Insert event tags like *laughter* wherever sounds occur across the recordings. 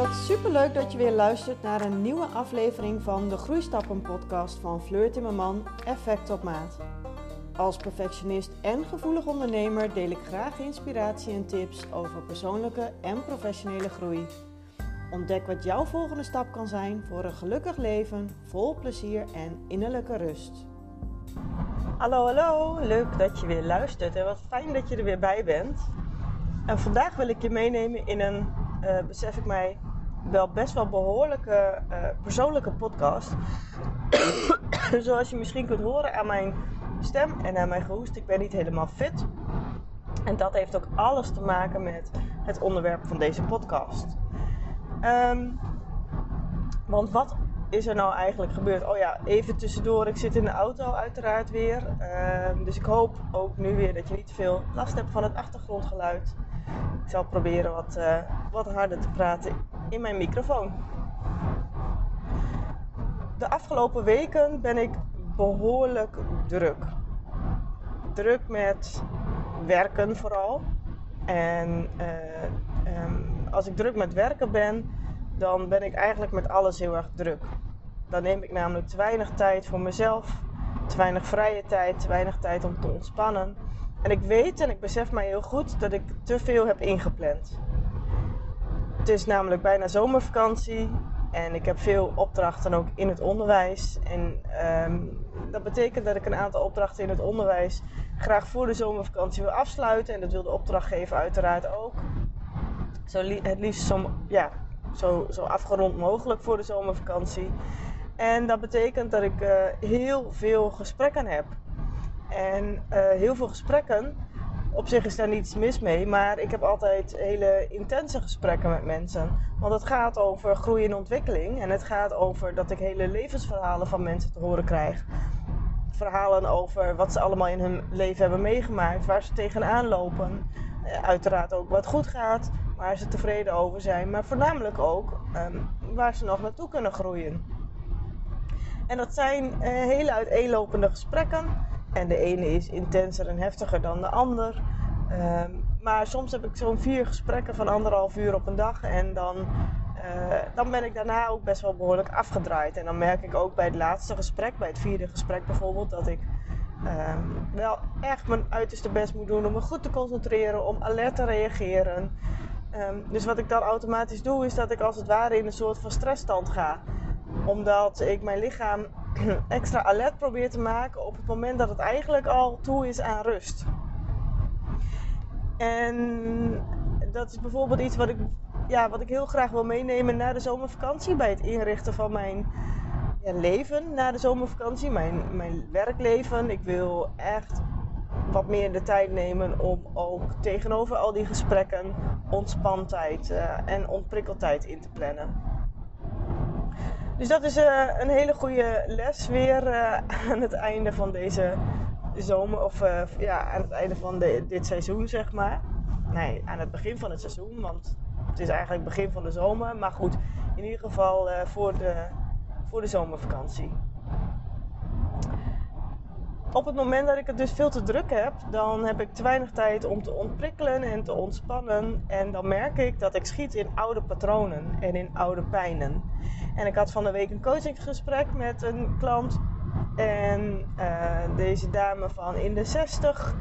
Wat superleuk dat je weer luistert naar een nieuwe aflevering van de Groeistappen podcast van Fleur Timmerman Effect op Maat. Als perfectionist en gevoelig ondernemer deel ik graag inspiratie en tips over persoonlijke en professionele groei. Ontdek wat jouw volgende stap kan zijn voor een gelukkig leven, vol plezier en innerlijke rust. Hallo, hallo, leuk dat je weer luistert en wat fijn dat je er weer bij bent. En vandaag wil ik je meenemen in een, uh, besef ik mij, wel best wel behoorlijke uh, persoonlijke podcast. *coughs* Zoals je misschien kunt horen aan mijn stem en aan mijn gehoest, ik ben niet helemaal fit. En dat heeft ook alles te maken met het onderwerp van deze podcast. Um, want wat is er nou eigenlijk gebeurd? Oh ja, even tussendoor. Ik zit in de auto uiteraard weer. Um, dus ik hoop ook nu weer dat je niet veel last hebt van het achtergrondgeluid. Ik zal proberen wat, uh, wat harder te praten in mijn microfoon. De afgelopen weken ben ik behoorlijk druk. Druk met werken vooral. En uh, um, als ik druk met werken ben, dan ben ik eigenlijk met alles heel erg druk. Dan neem ik namelijk te weinig tijd voor mezelf, te weinig vrije tijd, te weinig tijd om te ontspannen. En ik weet en ik besef mij heel goed dat ik te veel heb ingepland. Het is namelijk bijna zomervakantie en ik heb veel opdrachten ook in het onderwijs. En um, dat betekent dat ik een aantal opdrachten in het onderwijs graag voor de zomervakantie wil afsluiten. En dat wil de opdrachtgever uiteraard ook. Zo het liefst zo, ja, zo, zo afgerond mogelijk voor de zomervakantie. En dat betekent dat ik uh, heel veel gesprekken heb. En uh, heel veel gesprekken, op zich is daar niets mis mee, maar ik heb altijd hele intense gesprekken met mensen. Want het gaat over groei en ontwikkeling en het gaat over dat ik hele levensverhalen van mensen te horen krijg. Verhalen over wat ze allemaal in hun leven hebben meegemaakt, waar ze tegenaan lopen. Uh, uiteraard ook wat goed gaat, waar ze tevreden over zijn, maar voornamelijk ook um, waar ze nog naartoe kunnen groeien. En dat zijn uh, hele uiteenlopende gesprekken. En de ene is intenser en heftiger dan de ander. Um, maar soms heb ik zo'n vier gesprekken van anderhalf uur op een dag. En dan, uh, dan ben ik daarna ook best wel behoorlijk afgedraaid. En dan merk ik ook bij het laatste gesprek, bij het vierde gesprek bijvoorbeeld, dat ik um, wel echt mijn uiterste best moet doen om me goed te concentreren, om alert te reageren. Um, dus wat ik dan automatisch doe, is dat ik als het ware in een soort van stressstand ga. Omdat ik mijn lichaam *clears throat* extra alert probeer te maken op het moment dat het eigenlijk al toe is aan rust. En dat is bijvoorbeeld iets wat ik, ja, wat ik heel graag wil meenemen na de zomervakantie. Bij het inrichten van mijn ja, leven na de zomervakantie. Mijn, mijn werkleven. Ik wil echt wat meer de tijd nemen om ook tegenover al die gesprekken ontspantijd uh, en ontprikkeltijd in te plannen. Dus dat is uh, een hele goede les weer uh, aan het einde van deze zomer, of ja, aan het einde van dit seizoen, zeg maar. Nee, aan het begin van het seizoen, want het is eigenlijk begin van de zomer. Maar goed, in ieder geval voor, de, voor de zomervakantie op het moment dat ik het dus veel te druk heb, dan heb ik te weinig tijd om te ontprikkelen en te ontspannen. En dan merk ik dat ik schiet in oude patronen en in oude pijnen. En ik had van de week een coachingsgesprek met een klant. En uh, deze dame van in de 60,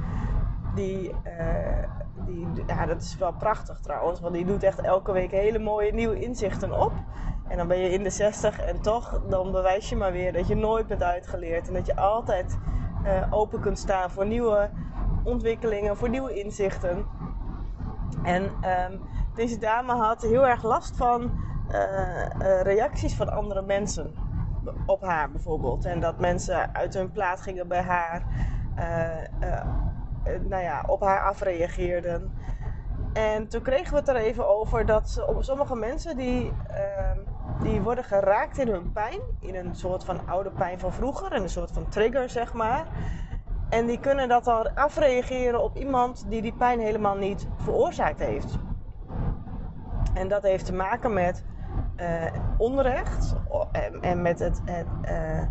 die, uh, die, ja, dat is wel prachtig trouwens, want die doet echt elke week hele mooie nieuwe inzichten op. En dan ben je in de 60 en toch, dan bewijs je maar weer dat je nooit bent uitgeleerd. En dat je altijd uh, open kunt staan voor nieuwe ontwikkelingen, voor nieuwe inzichten. En um, deze dame had heel erg last van uh, uh, reacties van andere mensen op haar bijvoorbeeld. En dat mensen uit hun plaat gingen bij haar, nou ja, op haar afreageerden. En toen kregen we het er even over dat sommige mensen die ehm, die worden geraakt in hun pijn. In een soort van oude pijn van vroeger. In een soort van trigger, zeg maar. En die kunnen dat dan afreageren op iemand die die pijn helemaal niet veroorzaakt heeft. En dat heeft te maken met uh, onrecht en, en, met het, het uh,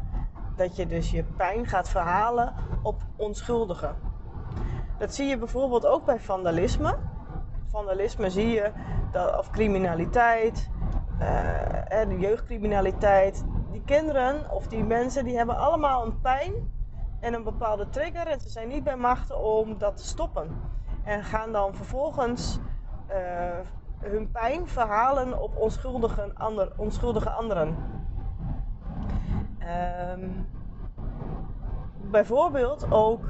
dat je dus je pijn gaat verhalen op onschuldigen. Dat zie je bijvoorbeeld ook bij vandalisme. Vandalisme zie je, dat, of criminaliteit, uh, de jeugdcriminaliteit. Die kinderen of die mensen die hebben allemaal een pijn en een bepaalde trigger en ze zijn niet bij machten om dat te stoppen. En gaan dan vervolgens uh, hun pijn verhalen op onschuldige, ander, onschuldige anderen. Um, bijvoorbeeld ook,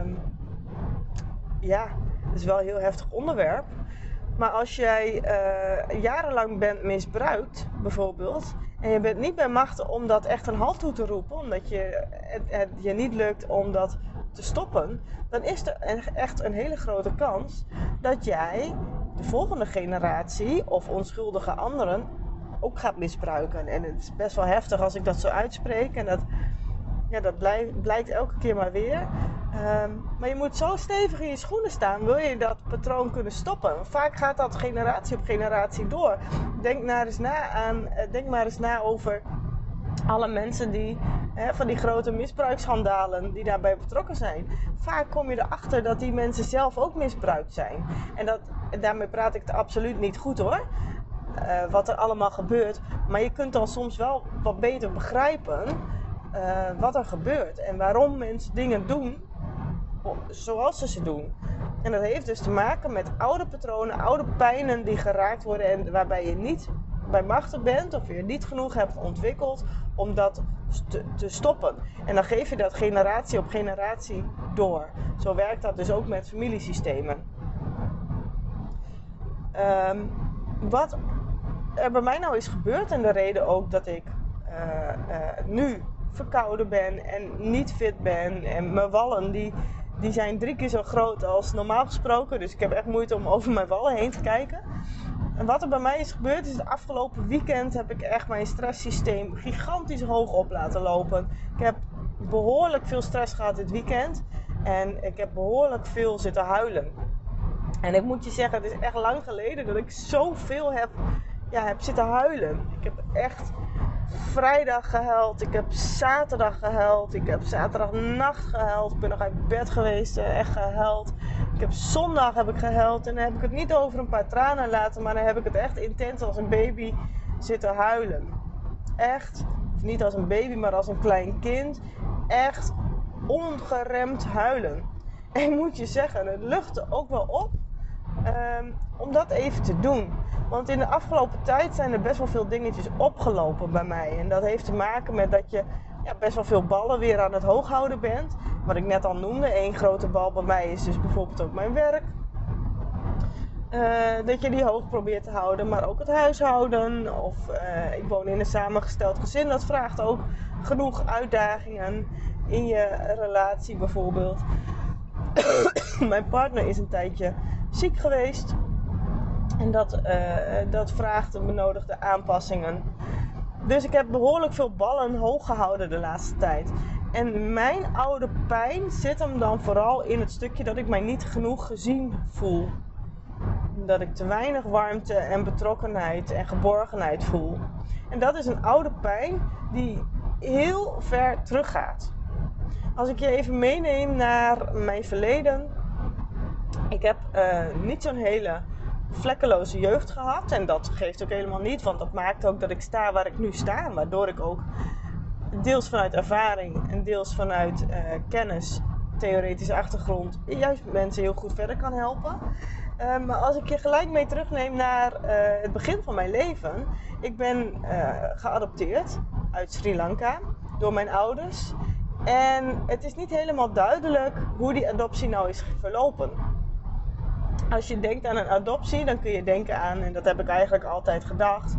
um, ja, het is wel een heel heftig onderwerp. Maar als jij uh, jarenlang bent misbruikt, bijvoorbeeld, en je bent niet bij machten om dat echt een halt toe te roepen, omdat je, het, het je niet lukt om dat te stoppen, dan is er echt een hele grote kans dat jij de volgende generatie of onschuldige anderen ook gaat misbruiken. En het is best wel heftig als ik dat zo uitspreek. En dat, ja, dat blijkt elke keer maar weer. Ehm, maar je moet zo stevig in je schoenen staan, wil je dat patroon kunnen stoppen. Vaak gaat dat generatie op generatie door. Denk, maar eens na, aan, eh, denk maar eens na over alle mensen die hè, van die grote misbruiksschandalen die daarbij betrokken zijn. Vaak kom je erachter dat die mensen zelf ook misbruikt zijn. En dat, daarmee praat ik het absoluut niet goed hoor. Uh, wat er allemaal gebeurt. Maar je kunt dan soms wel wat beter begrijpen uh, wat er gebeurt. En waarom mensen dingen doen zoals ze ze doen. En dat heeft dus te maken met oude patronen, oude pijnen die geraakt worden en waarbij je niet bij machten bent of je niet genoeg hebt ontwikkeld om dat te stoppen. En dan geef je dat generatie op generatie door. Zo werkt dat dus ook met familiesystemen. Um, wat er bij mij nou is gebeurd en de reden ook dat ik uh, uh, nu verkouden ben en niet fit ben en mijn wallen die, die zijn drie keer zo groot als normaal gesproken. Dus ik heb echt moeite om over mijn wallen heen te kijken. En wat er bij mij is gebeurd is het afgelopen weekend heb ik echt mijn stresssysteem gigantisch hoog op laten lopen. Ik heb behoorlijk veel stress gehad dit weekend. En ik heb behoorlijk veel zitten huilen. En ik moet je zeggen, het is echt lang geleden dat ik zoveel heb, ja, heb zitten huilen. Ik heb echt vrijdag gehuild. Ik heb zaterdag gehuild. Ik heb zaterdagnacht gehuild. Ik ben nog uit bed geweest, eh, echt gehuild. Ik heb zondag heb ik gehuild. En dan heb ik het niet over een paar tranen laten. Maar dan heb ik het echt intens als een baby zitten huilen. Echt, niet als een baby, maar als een klein kind. Echt ongeremd huilen. En moet je zeggen, het luchtte ook wel op. Um, om dat even te doen. Want in de afgelopen tijd zijn er best wel veel dingetjes opgelopen bij mij. En dat heeft te maken met dat je ja, best wel veel ballen weer aan het hoog houden bent. Wat ik net al noemde, één grote bal bij mij is dus bijvoorbeeld ook mijn werk. Uh, dat je die hoog probeert te houden, maar ook het huishouden. Of uh, ik woon in een samengesteld gezin, dat vraagt ook genoeg uitdagingen in je relatie bijvoorbeeld. *coughs* mijn partner is een tijdje ziek geweest. En dat, uh, dat vraagt de benodigde aanpassingen. Dus ik heb behoorlijk veel ballen hoog gehouden de laatste tijd. En mijn oude pijn zit hem dan vooral in het stukje dat ik mij niet genoeg gezien voel. Dat ik te weinig warmte en betrokkenheid en geborgenheid voel. En dat is een oude pijn die heel ver teruggaat. Als ik je even meeneem naar mijn verleden. Ik heb uh, niet zo'n hele vlekkeloze jeugd gehad. En dat geeft ook helemaal niet, want dat maakt ook dat ik sta waar ik nu sta. Waardoor ik ook deels vanuit ervaring en deels vanuit uh, kennis, theoretische achtergrond, juist mensen heel goed verder kan helpen. Uh, maar als ik je gelijk mee terugneem naar uh, het begin van mijn leven. Ik ben geadopteerd uit Sri Lanka door mijn ouders. En het is niet helemaal duidelijk hoe die adoptie nou is verlopen als je denkt aan een adoptie, dan kun je denken aan, en dat heb ik eigenlijk altijd gedacht.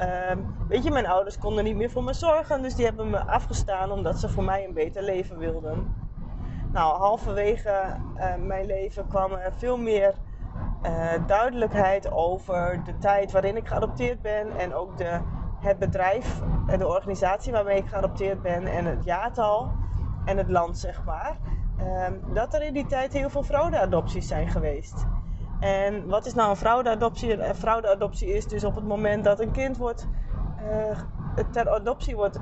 Uh, weet je, mijn ouders konden niet meer voor me zorgen, dus die hebben me afgestaan omdat ze voor mij een beter leven wilden. Nou, halverwege uh, mijn leven kwam er veel meer uh, duidelijkheid over de tijd waarin ik geadopteerd ben en ook de, het bedrijf en de organisatie waarmee ik geadopteerd ben en het jaartal en het land, zeg maar. Ehm, dat er in die tijd heel veel fraudeadopties zijn geweest. En wat is nou een fraudeadoptie? Een fraudeadoptie is dus op het moment dat een kind wordt, uh, ter adoptie wordt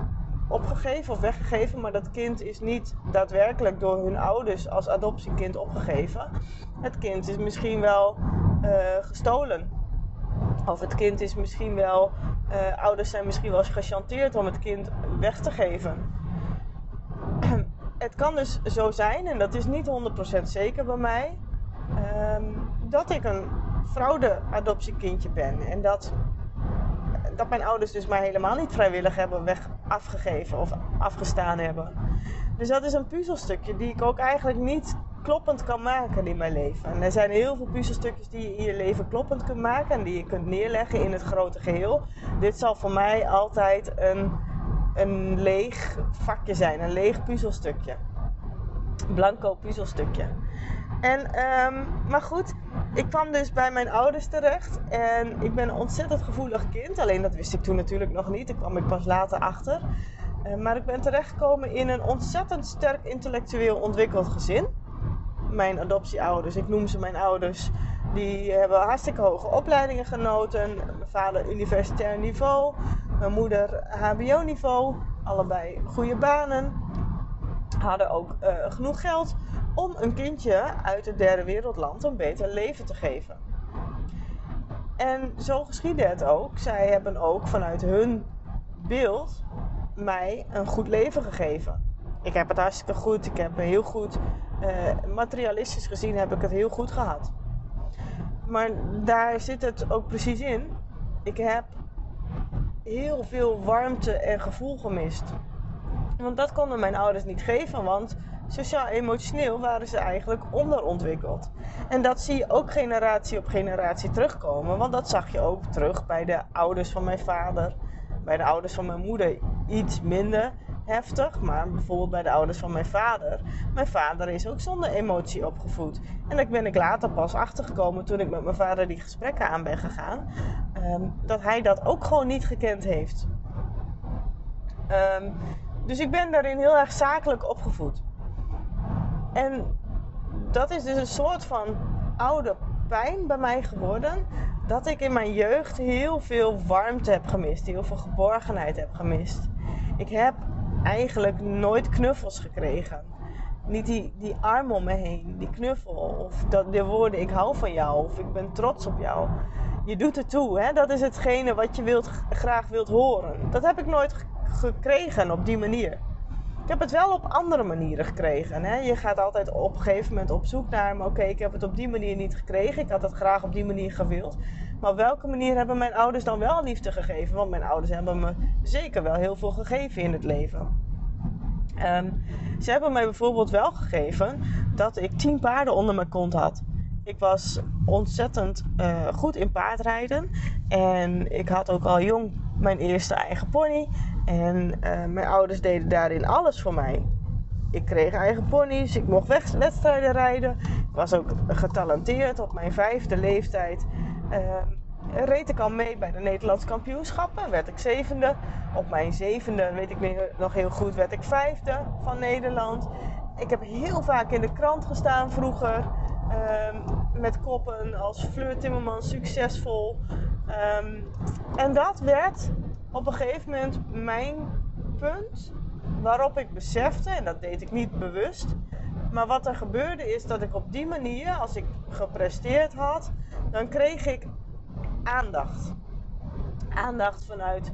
opgegeven of weggegeven, maar dat kind is niet daadwerkelijk door hun ouders als adoptiekind opgegeven. Het kind is misschien wel uh, gestolen. Of het kind is misschien wel, ouders zijn misschien wel eens gechanteerd om het kind weg te geven. Het kan dus zo zijn, en dat is niet 100% zeker bij mij, um, dat ik een fraude-adoptiekindje ben. En dat, dat mijn ouders dus mij helemaal niet vrijwillig hebben weg afgegeven of afgestaan hebben. Dus dat is een puzzelstukje die ik ook eigenlijk niet kloppend kan maken in mijn leven. En er zijn heel veel puzzelstukjes die je in je leven kloppend kunt maken en die je kunt neerleggen in het grote geheel. Dit zal voor mij altijd een, een leeg vakje zijn, een leeg puzzelstukje. Blanco puzzelstukje. En, um, maar goed, ik kwam dus bij mijn ouders terecht en ik ben een ontzettend gevoelig kind. Alleen dat wist ik toen natuurlijk nog niet, daar kwam ik pas later achter. Uh, maar ik ben terechtgekomen in een ontzettend sterk intellectueel ontwikkeld gezin mijn adoptieouders, ik noem ze mijn ouders, die hebben hartstikke hoge opleidingen genoten. Mijn vader universitair niveau, mijn moeder HBO-niveau, allebei goede banen. Hadden ook uh, genoeg geld om een kindje uit het derde wereldland een beter leven te geven. En zo geschiedde het ook. Zij hebben ook vanuit hun beeld mij een goed leven gegeven. Ik heb het hartstikke goed. Ik heb heel goed uh, materialistisch gezien heb ik het heel goed gehad. Maar daar zit het ook precies in. Ik heb heel veel warmte en gevoel gemist. Want dat konden mijn ouders niet geven, want sociaal-emotioneel waren ze eigenlijk onderontwikkeld. En dat zie je ook generatie op generatie terugkomen, want dat zag je ook terug bij de ouders van mijn vader, bij de ouders van mijn moeder iets minder heftig, maar bijvoorbeeld bij de ouders van mijn vader. Mijn vader is ook zonder emotie opgevoed. En daar ben ik later pas achtergekomen toen ik met mijn vader die gesprekken aan ben gegaan. Ehm, dat hij dat ook gewoon niet gekend heeft. Ehm, dus ik ben daarin heel erg zakelijk opgevoed. En dat is dus een soort van oude pijn bij mij geworden. Dat ik in mijn jeugd heel veel warmte heb gemist. Heel veel geborgenheid heb gemist. Ik heb eigenlijk nooit knuffels gekregen. Niet die, die arm om me heen, die knuffel. Of dat, de woorden ik hou van jou of ik ben trots op jou. Je doet het toe, hè? dat is hetgene wat je wilt, graag wilt horen. Dat heb ik nooit gekregen op die manier. Ik heb het wel op andere manieren gekregen. Hè? Je gaat altijd op een gegeven moment op zoek naar, oké, ik heb het op die manier niet gekregen. Ik had het graag op die manier gewild. Maar op welke manier hebben mijn ouders dan wel liefde gegeven? Want mijn ouders hebben me zeker wel heel veel gegeven in het leven. Ehm, ze hebben mij bijvoorbeeld wel gegeven dat ik tien paarden onder mijn kont had. Ik was ontzettend uh, goed in paardrijden. En ik had ook al jong mijn eerste eigen pony. En uh, mijn ouders deden daarin alles voor mij. Ik kreeg eigen ponies, ik mocht wedstrijden rijden. Ik was ook getalenteerd op mijn vijfde leeftijd. Uh, reed ik al mee bij de Nederlandse kampioenschappen. Werd ik zevende. Op mijn zevende, weet ik nog heel goed, werd ik vijfde van Nederland. Ik heb heel vaak in de krant gestaan vroeger. Um, met koppen als Fleur Timmerman succesvol. Um, en dat werd op een gegeven moment mijn punt waarop ik besefte, en dat deed ik niet bewust, maar wat er gebeurde is dat ik op die manier, als ik gepresteerd had, dan kreeg ik aandacht. Aandacht vanuit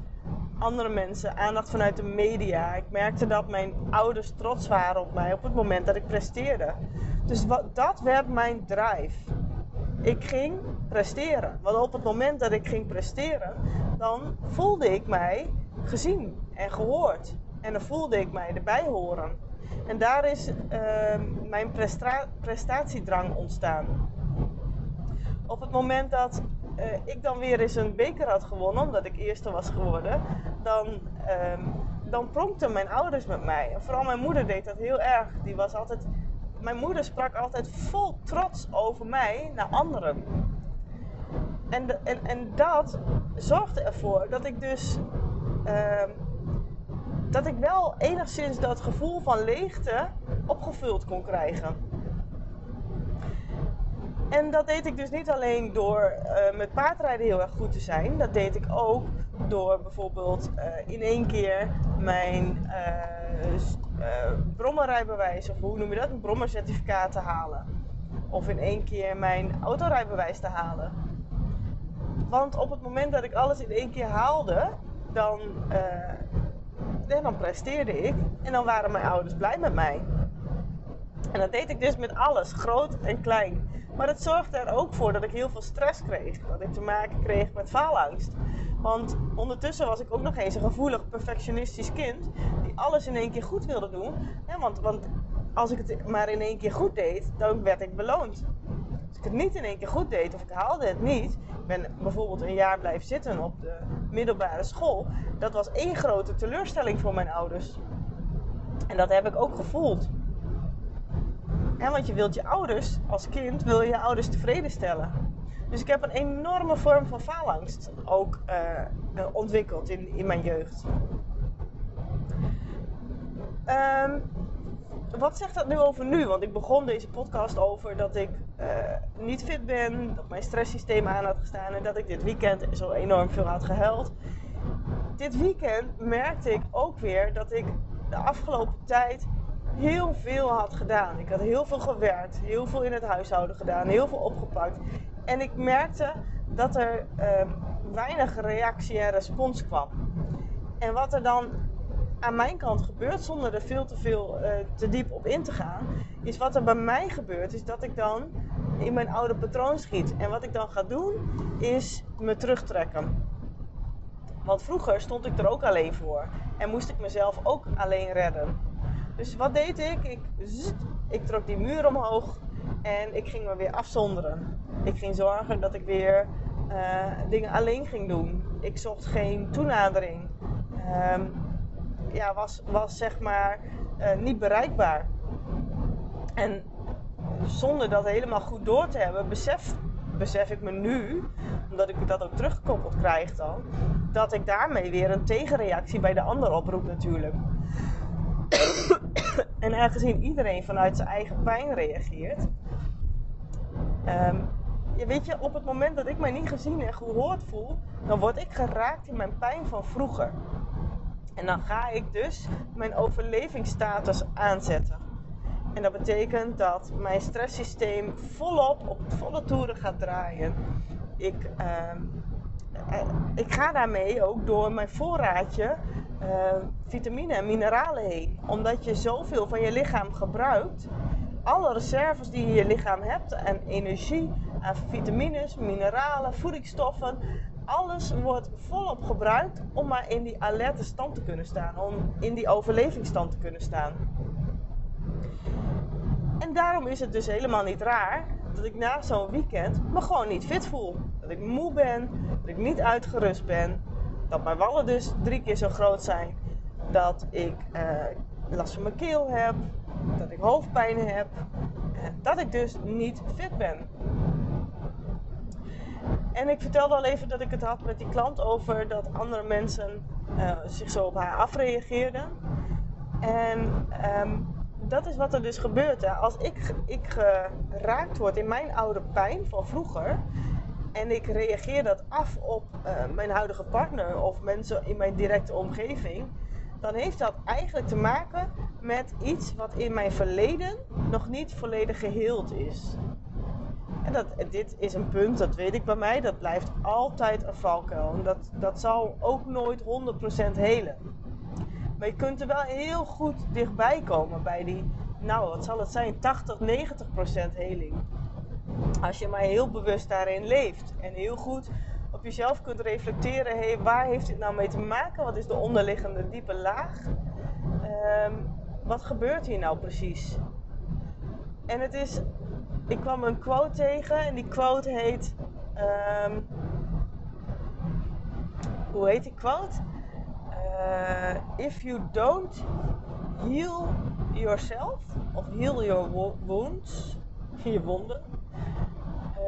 andere mensen, aandacht vanuit de media. Ik merkte dat mijn ouders trots waren op mij op het moment dat ik presteerde. Dus wat, dat werd mijn drive. Ik ging presteren. Want op het moment dat ik ging presteren, dan voelde ik mij gezien en gehoord. En dan voelde ik mij erbij horen. En daar is uh, mijn prestatiedrang ontstaan. Op het moment dat uh, ik dan weer eens een beker had gewonnen, omdat ik eerste was geworden, dan, uh, dan pronkten mijn ouders met mij. Vooral mijn moeder deed dat heel erg. Die was altijd, mijn moeder sprak altijd vol trots over mij naar anderen. En, en, en dat zorgde ervoor dat ik dus. Uh, dat ik wel enigszins dat gevoel van leegte opgevuld kon krijgen. En dat deed ik dus niet alleen door uh, met paardrijden heel erg goed te zijn. Dat deed ik ook door bijvoorbeeld uh, in één keer mijn uh, brommerrijbewijs, of hoe noem je dat, een brommercertificaat te halen. Of in één keer mijn autorijbewijs te halen. Want op het moment dat ik alles in één keer haalde, dan, dan presteerde ik. En dan waren mijn ouders blij met mij. En dat deed ik dus met alles, groot en klein. Maar het zorgde er ook voor dat ik heel veel stress kreeg. Dat ik te maken kreeg met faalangst. Want ondertussen was ik ook nog eens een gevoelig, perfectionistisch kind. Die alles in één keer goed wilde doen. want, want als ik het maar in één keer goed deed, dan werd ik beloond. Als ik het niet in één keer goed deed of ik haalde het niet. Ik ben bijvoorbeeld een jaar blijven zitten op de middelbare school. Dat was één grote teleurstelling voor mijn ouders. En dat heb ik ook gevoeld. En want je wilt je ouders, als kind, wil je je ouders tevreden stellen. Dus ik heb een enorme vorm van faalangst ook uh, ontwikkeld in, in mijn jeugd. Um, wat zegt dat nu over nu? Want ik begon deze podcast over dat ik uh, niet fit ben, dat mijn stresssysteem aan had gestaan en dat ik dit weekend zo enorm veel had gehuild. Dit weekend merkte ik ook weer dat ik de afgelopen tijd heel veel had gedaan. Ik had heel veel gewerkt, heel veel in het huishouden gedaan, heel veel opgepakt. En ik merkte dat er uh, weinig reactie en respons kwam. En wat er dan aan mijn kant gebeurt, zonder er veel te veel uh, te diep op in te gaan, is wat er bij mij gebeurt, is dat ik dan in mijn oude patroon schiet. En wat ik dan ga doen, is me terugtrekken. Want vroeger stond ik er ook alleen voor en moest ik mezelf ook alleen redden. Dus wat deed ik? Ik, ik trok die muur omhoog en ik ging me weer afzonderen. Ik ging zorgen dat ik weer uh, dingen alleen ging doen. Ik zocht geen toenadering. Um, ja, was, was zeg maar uh, niet bereikbaar. En zonder dat helemaal goed door te hebben, besef, besef ik me nu, omdat ik dat ook teruggekoppeld krijg dan, dat ik daarmee weer een tegenreactie bij de ander oproep natuurlijk. *coughs* en aangezien iedereen vanuit zijn eigen pijn reageert, ja, weet je, op het moment dat ik mij niet gezien en gehoord voel, dan word ik geraakt in mijn pijn van vroeger. En dan ga ik dus mijn overlevingsstatus aanzetten. En dat betekent dat mijn stresssysteem volop op volle toeren gaat draaien. Ik, ehm, eh, ik ga daarmee ook door mijn voorraadje uh, vitamine en mineralen heen. Omdat je zoveel van je lichaam gebruikt. Alle reserves die je in je lichaam hebt en energie, aan vitamines, mineralen, voedingsstoffen, alles wordt volop gebruikt om maar in die alerte stand te kunnen staan, om in die overlevingsstand te kunnen staan. En daarom is het dus helemaal niet raar dat ik na zo'n weekend me gewoon niet fit voel. Dat ik moe ben, dat ik niet uitgerust ben, dat mijn wallen dus drie keer zo groot zijn, dat ik uh, last van mijn keel heb, dat ik hoofdpijn heb, dat ik dus niet fit ben. En ik vertelde al even dat ik het had met die klant over dat andere mensen uh, zich zo op haar afreageerden. En um, dat is wat er dus gebeurt. Hè. Als ik, ik geraakt word in mijn oude pijn van vroeger. En ik reageer dat af op uh, mijn huidige partner of mensen in mijn directe omgeving. Dan heeft dat eigenlijk te maken met iets wat in mijn verleden nog niet volledig geheeld is. En dat, dit is een punt, dat weet ik bij mij, dat blijft altijd een valkuil. En dat, dat zal ook nooit 100% helen. Maar je kunt er wel heel goed dichtbij komen bij die, nou wat zal het zijn, 80, 90% heling. Als je maar heel bewust daarin leeft en heel goed op jezelf kunt reflecteren, hey, waar heeft dit nou mee te maken? Wat is de onderliggende diepe laag? Um, wat gebeurt hier nou precies? En het is ik kwam een quote tegen en die quote heet. Um, hoe heet die quote? Uh, if you don't heal yourself, of heal your wounds, *laughs* je wonden,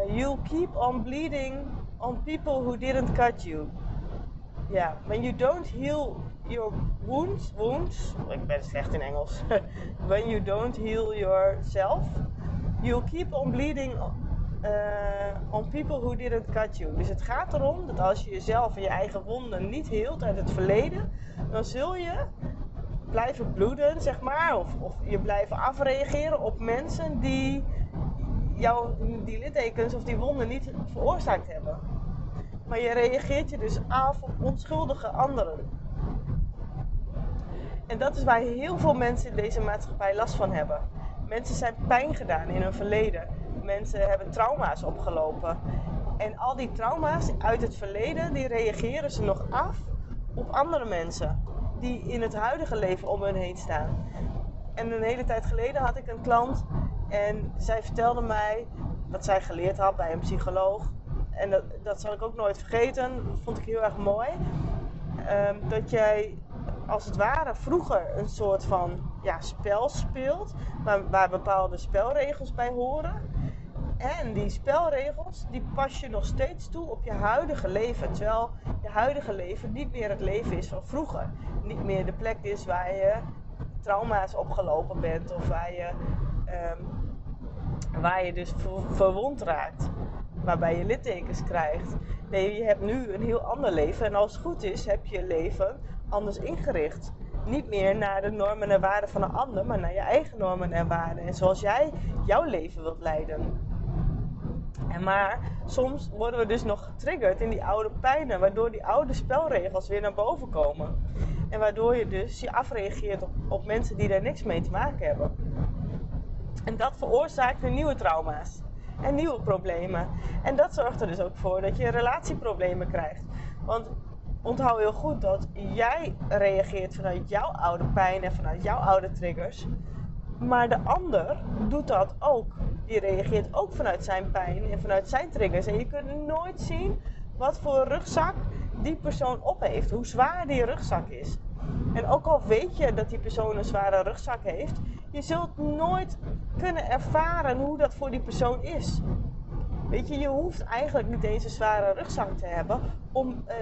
uh, you'll keep on bleeding on people who didn't cut you. Ja, when you don't heal your wounds, wounds, ik ben slecht in Engels. *laughs* when you don't heal yourself, you'll keep on bleeding uh, on people who didn't cut you. Dus het gaat erom dat als je jezelf en je eigen wonden niet heelt uit het verleden, dan zul je blijven bloeden, zeg maar, of, of je blijven afreageren op mensen die jou die littekens of die wonden niet veroorzaakt hebben. Maar je reageert je dus af op onschuldige anderen. En dat is waar heel veel mensen in deze maatschappij last van hebben. Mensen zijn pijn gedaan in hun verleden. Mensen hebben trauma's opgelopen. En al die trauma's uit het verleden, die reageren ze nog af op andere mensen. Die in het huidige leven om hun heen staan. En een hele tijd geleden had ik een klant en zij vertelde mij wat zij geleerd had bij een psycholoog. En dat, dat zal ik ook nooit vergeten. Dat vond ik heel erg mooi. Ehm, dat jij als het ware vroeger een soort van ja, spel speelt. Waar, waar bepaalde spelregels bij horen. En die spelregels, die pas je nog steeds toe op je huidige leven. Terwijl je huidige leven niet meer het leven is van vroeger. Niet meer de plek is waar je trauma's opgelopen bent. Of waar je, ehm, waar je dus verwond raakt. Waarbij je littekens krijgt. Nee, je hebt nu een heel ander leven. En als het goed is, heb je je leven anders ingericht. Niet meer naar de normen en waarden van een ander, maar naar je eigen normen en waarden. En zoals jij jouw leven wilt leiden. En maar soms worden we dus nog getriggerd in die oude pijnen, waardoor die oude spelregels weer naar boven komen. En waardoor je dus je afreageert op, op mensen die daar niks mee te maken hebben. En dat veroorzaakt weer nieuwe trauma's en nieuwe problemen. En dat zorgt er dus ook voor dat je relatieproblemen krijgt. Want onthoud heel goed dat jij reageert vanuit jouw oude pijn en vanuit jouw oude triggers. Maar de ander doet dat ook. Die reageert ook vanuit zijn pijn en vanuit zijn triggers. En je kunt nooit zien wat voor rugzak die persoon op heeft. Hoe zwaar die rugzak is. En ook al weet je dat die persoon een zware rugzak heeft, je zult nooit kunnen ervaren hoe dat voor die persoon is. Weet je, je hoeft eigenlijk niet een zware rugzak te hebben om uh,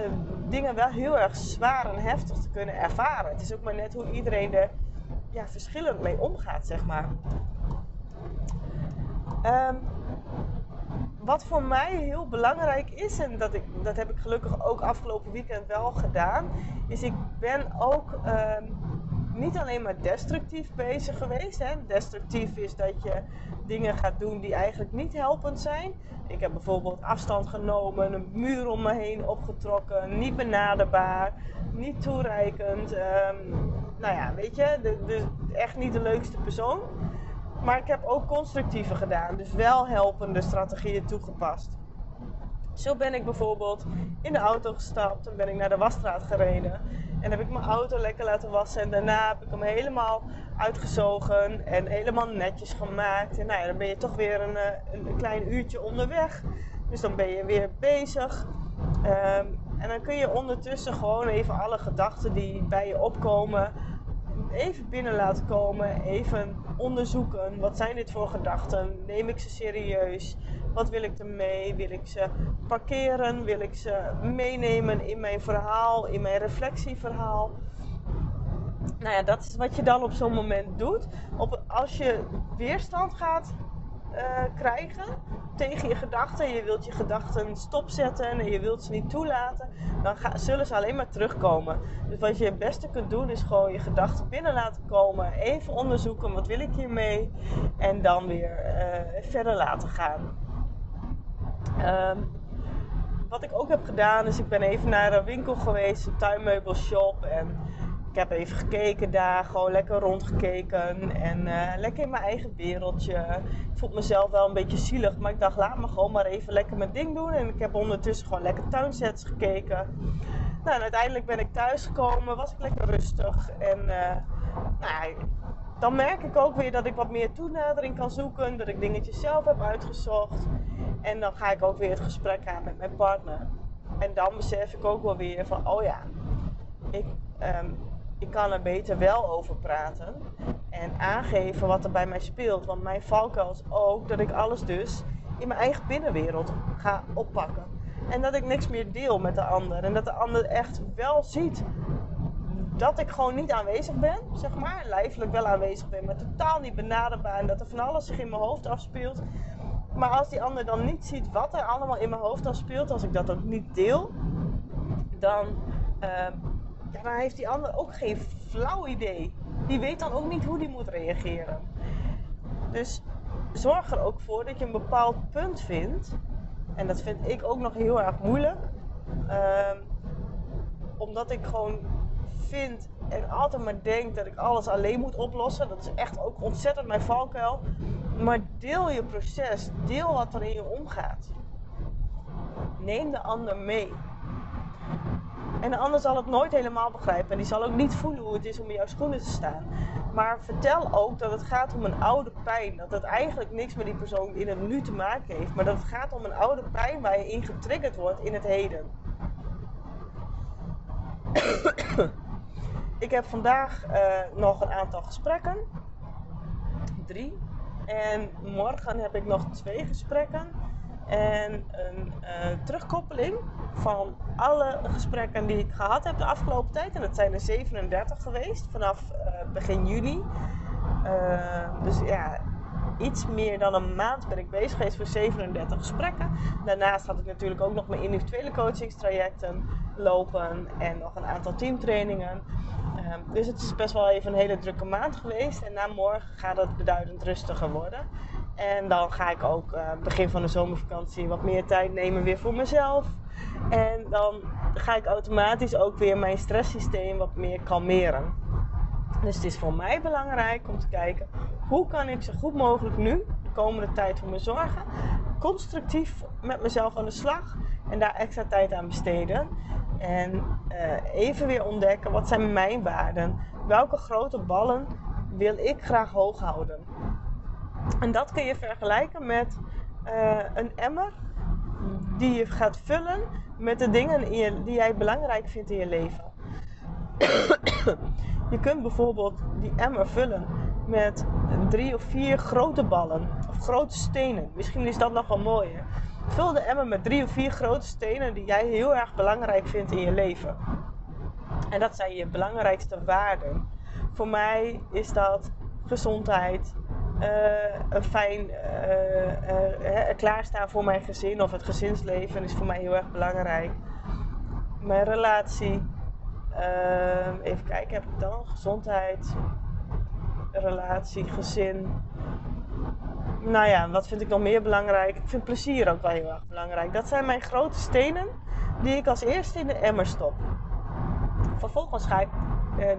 dingen wel heel erg zwaar en heftig te kunnen ervaren. Het is ook maar net hoe iedereen er ja, verschillend mee omgaat, zeg maar. Um, wat voor mij heel belangrijk is, en dat, ik, dat heb ik gelukkig ook afgelopen weekend wel gedaan, is ik ben ook um, niet alleen maar destructief bezig geweest. Hè. Destructief is dat je dingen gaat doen die eigenlijk niet helpend zijn. Ik heb bijvoorbeeld afstand genomen, een muur om me heen opgetrokken, niet benaderbaar, niet toereikend. Um, nou ja, weet je, echt niet de leukste persoon. Maar ik heb ook constructieve gedaan, dus wel helpende strategieën toegepast. Zo ben ik bijvoorbeeld in de auto gestapt en ben ik naar de wasstraat gereden. En heb ik mijn auto lekker laten wassen. En daarna heb ik hem helemaal uitgezogen en helemaal netjes gemaakt. En nou ja, dan ben je toch weer een, eh, een klein uurtje onderweg. Dus dan ben je weer bezig. Um, en dan kun je ondertussen gewoon even alle gedachten die bij je opkomen, even binnen laten komen. Even onderzoeken. Wat zijn dit voor gedachten? Neem ik ze serieus? Wat wil ik ermee? Wil ik ze parkeren? Wil ik ze meenemen in mijn verhaal, in mijn reflectieverhaal? Nou ja, dat is wat je dan op zo'n moment doet. Op, als je weerstand gaat uh, krijgen tegen je gedachten, je wilt je gedachten stopzetten en je wilt ze niet toelaten, dan zullen ze alleen maar terugkomen. Dus wat je het beste kunt doen is gewoon je gedachten binnen laten komen, even onderzoeken wat wil ik hiermee en dan weer uh, verder laten gaan. Um, wat ik ook heb gedaan is ik ben even naar een winkel geweest, een tuinmeubelshop en ik heb even gekeken daar, gewoon lekker rondgekeken en uh, lekker in mijn eigen wereldje. Ik vond mezelf wel een beetje zielig, maar ik dacht laat me gewoon maar even lekker mijn ding doen. En ik heb ondertussen gewoon lekker tuinsets gekeken. Nou, en uiteindelijk ben ik thuis gekomen, was ik lekker rustig en uh, nou, dan merk ik ook weer dat ik wat meer toenadering kan zoeken, dat ik dingetjes zelf heb uitgezocht. En dan ga ik ook weer het gesprek aan met mijn partner. En dan besef ik ook wel weer van, oh ja, ik, um, ik kan er beter wel over praten en aangeven wat er bij mij speelt. Want mijn valkuil is ook dat ik alles dus in mijn eigen binnenwereld ga oppakken. En dat ik niks meer deel met de ander. En dat de ander echt wel ziet dat ik gewoon niet aanwezig ben, zeg maar. Lijfelijk wel aanwezig ben, maar totaal niet benaderbaar. En dat er van alles zich in mijn hoofd afspeelt. Maar als die ander dan niet ziet wat er allemaal in mijn hoofd afspeelt, als ik dat ook niet deel, dan ja, dan heeft die ander ook geen flauw idee. Die weet dan ook niet hoe die moet reageren. Dus zorg er ook voor dat je een bepaald punt vindt. En dat vind ik ook nog heel erg moeilijk. Ehm, omdat ik gewoon vind en altijd maar denk dat ik alles alleen moet oplossen. Dat is echt ook ontzettend mijn valkuil. Maar deel je proces, deel wat er in je omgaat. Neem de ander mee. En de ander zal het nooit helemaal begrijpen. En die zal ook niet voelen hoe het is om in jouw schoenen te staan. Maar vertel ook dat het gaat om een oude pijn. Dat het eigenlijk niks met die persoon in het nu te maken heeft. Maar dat het gaat om een oude pijn waar je in getriggerd wordt in het heden. Ik heb vandaag uh, nog een aantal gesprekken. Drie. En morgen heb ik nog twee gesprekken en een uh, terugkoppeling van alle gesprekken die ik gehad heb de afgelopen tijd. En dat zijn er 37 geweest vanaf uh, begin juli. Dus ja, iets meer dan een maand ben ik bezig geweest voor 37 gesprekken. Daarnaast had ik natuurlijk ook nog mijn individuele coachingstrajecten lopen en nog een aantal teamtrainingen. Dus het is best wel even een hele drukke maand geweest. En na morgen gaat het beduidend rustiger worden. En dan ga ik ook uh, begin van de zomervakantie wat meer tijd nemen weer voor mezelf. En dan ga ik automatisch ook weer mijn stresssysteem wat meer kalmeren. Dus het is voor mij belangrijk om te kijken hoe kan ik zo goed mogelijk nu, de komende tijd voor me zorgen, constructief met mezelf aan de slag en daar extra tijd aan besteden. En uh, even weer ontdekken wat zijn mijn waarden, welke grote ballen wil ik graag hoog houden. En dat kun je vergelijken met uh, een emmer die je gaat vullen met de dingen die jij belangrijk vindt in je leven. je kunt bijvoorbeeld die emmer vullen met drie of vier grote ballen of grote stenen. Misschien is dat nog wel mooier. Vul de emmer met drie of vier grote stenen die jij heel erg belangrijk vindt in je leven. En dat zijn je belangrijkste waarden. Voor mij is dat gezondheid, uh, een fijn uh, klaarstaan voor mijn gezin of het gezinsleven is voor mij heel erg belangrijk. Mijn relatie. even kijken, heb ik dan? Gezondheid, relatie, gezin. Nou ja, wat vind ik nog meer belangrijk? Ik vind plezier ook wel heel erg belangrijk. Dat zijn mijn grote stenen die ik als eerste in de emmer stop. Vervolgens ga ik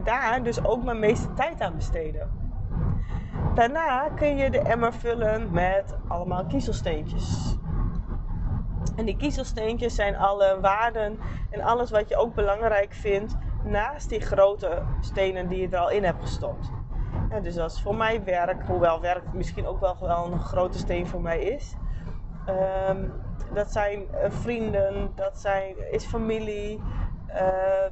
daar dus ook mijn meeste tijd aan besteden. Daarna kun je de emmer vullen met allemaal kiezelsteentjes. En die kiezelsteentjes zijn alle waarden en alles wat je ook belangrijk vindt naast die grote stenen die je er al in hebt gestopt. Dus dat is voor mij werk, hoewel werk misschien ook wel, wel een grote steen voor mij is. Um, dat zijn uh, vrienden, dat zijn, is familie, uh,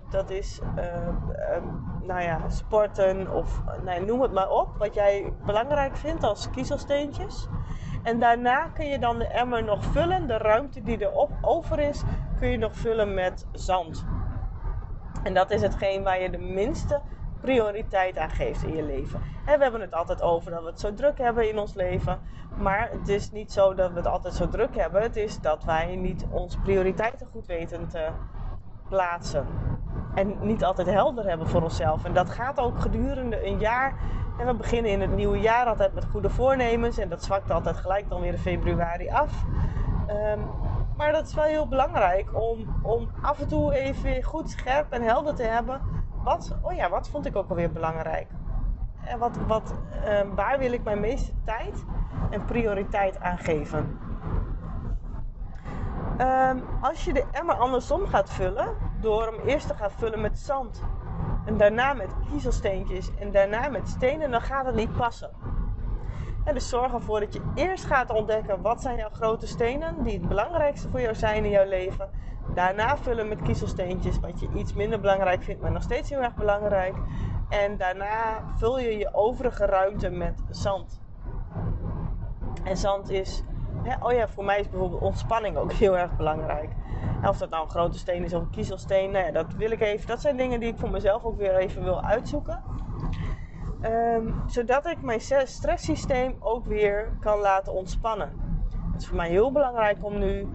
dat is uh, nou ja, sporten of nou, noem het maar op. Wat jij belangrijk vindt als kiezelsteentjes. En daarna kun je dan de emmer nog vullen. De ruimte die erop over is, kun je nog vullen met zand. En dat is hetgeen waar je de minste prioriteit aan geeft in je leven. En we hebben het altijd over dat we het zo druk hebben in ons leven. Maar het is niet zo dat we het altijd zo druk hebben. Het is dat wij niet onze prioriteiten goed weten te plaatsen. En niet altijd helder hebben voor onszelf. En dat gaat ook gedurende een jaar. En we beginnen in het nieuwe jaar altijd met goede voornemens. En dat zwakt altijd gelijk dan weer in februari af. Um, maar dat is wel heel belangrijk om, om af en toe even goed scherp en helder te hebben. Wat, oh ja, wat vond ik ook alweer belangrijk? En wat, wat, um, waar wil ik mijn meeste tijd en prioriteit aan geven? Um, als je de emmer andersom gaat vullen, door hem eerst te gaan vullen met zand en daarna met kiezelsteentjes en daarna met stenen, dan gaat het niet passen. En dus zorg ervoor dat je eerst gaat ontdekken wat zijn jouw grote stenen die het belangrijkste voor jou zijn in jouw leven. Daarna vullen met kiezelsteentjes wat je iets minder belangrijk vindt, maar nog steeds heel erg belangrijk. En daarna vul je je overige ruimte met zand. En zand is oh ja, voor mij is bijvoorbeeld ontspanning ook heel erg belangrijk. of dat nou een grote steen is of een kiezelsteen, nou ja, dat wil ik even. Dat zijn dingen die ik voor mezelf ook weer even wil uitzoeken. Um, zodat ik mijn stresssysteem ook weer kan laten ontspannen. Het is voor mij heel belangrijk om nu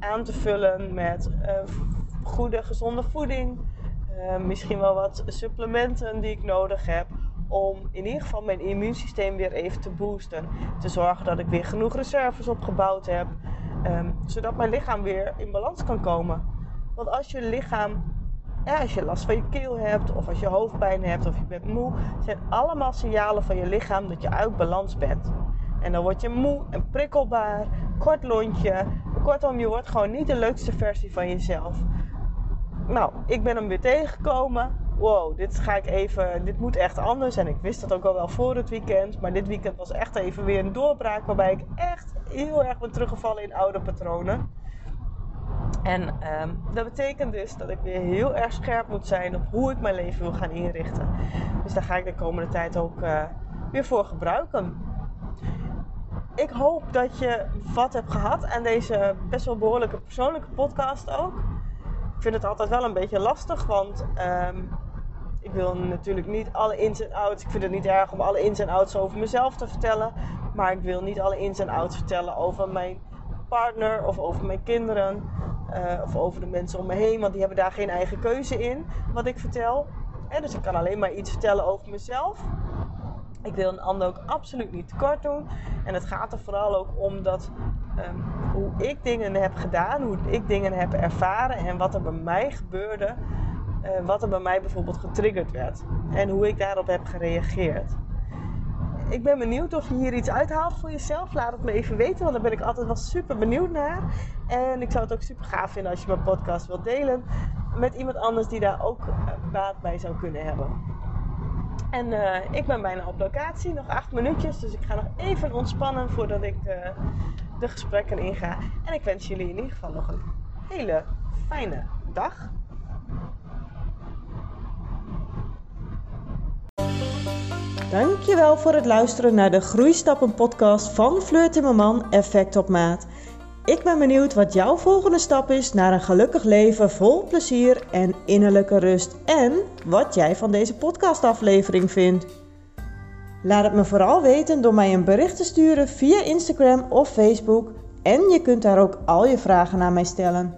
aan te vullen met uh, goede, gezonde voeding. Uh, misschien wel wat supplementen die ik nodig heb om in ieder geval mijn immuunsysteem weer even te boosten. Te zorgen dat ik weer genoeg reserves opgebouwd heb. Um, zodat mijn lichaam weer in balans kan komen. Want als je lichaam, ja, als je last van je keel hebt, of als je hoofdpijn hebt, of je bent moe, zijn allemaal signalen van je lichaam dat je uit balans bent. En dan word je moe en prikkelbaar, kort lontje. Kortom, je wordt gewoon niet de leukste versie van jezelf. Nou, ik ben hem weer tegengekomen. Wow, dit ga ik even. Dit moet echt anders. En ik wist dat ook al wel voor het weekend. Maar dit weekend was echt even weer een doorbraak waarbij ik echt heel erg ben teruggevallen in oude patronen. En ehm, dat betekent dus dat ik weer heel erg scherp moet zijn op hoe ik mijn leven wil gaan inrichten. Dus daar ga ik de komende tijd ook uh, weer voor gebruiken ik hoop dat je wat hebt gehad aan deze best wel behoorlijke persoonlijke podcast ook. Ik vind het altijd wel een beetje lastig, want um, ik wil natuurlijk niet alle ins en outs. Ik vind het niet erg om alle ins en outs over mezelf te vertellen. Maar ik wil niet alle ins en outs vertellen over mijn partner of over mijn kinderen. Uh, of over de mensen om me heen, want die hebben daar geen eigen keuze in wat ik vertel. En dus ik kan alleen maar iets vertellen over mezelf. Ik wil een ander ook absoluut niet tekort doen. En het gaat er vooral ook om dat um, hoe ik dingen heb gedaan, hoe ik dingen heb ervaren en wat er bij mij gebeurde. Uh, wat er bij mij bijvoorbeeld getriggerd werd. En hoe ik daarop heb gereageerd. Ik ben benieuwd of je hier iets uithaalt voor jezelf. Laat het me even weten, want daar ben ik altijd wel super benieuwd naar. En ik zou het ook super gaaf vinden als je mijn podcast wilt delen met iemand anders die daar ook baat bij zou kunnen hebben. En uh, ik ben bijna op locatie, nog acht minuutjes. Dus ik ga nog even ontspannen voordat ik uh, de gesprekken inga. En ik wens jullie in ieder geval nog een hele fijne dag. Dankjewel voor het luisteren naar de Groeistappen podcast van Fleur Timmerman Effect op Maat. Ik ben benieuwd wat jouw volgende stap is naar een gelukkig leven vol plezier en innerlijke rust. En wat jij van deze podcastaflevering vindt. Laat het me vooral weten door mij een bericht te sturen via Instagram of Facebook. En je kunt daar ook al je vragen naar mij stellen.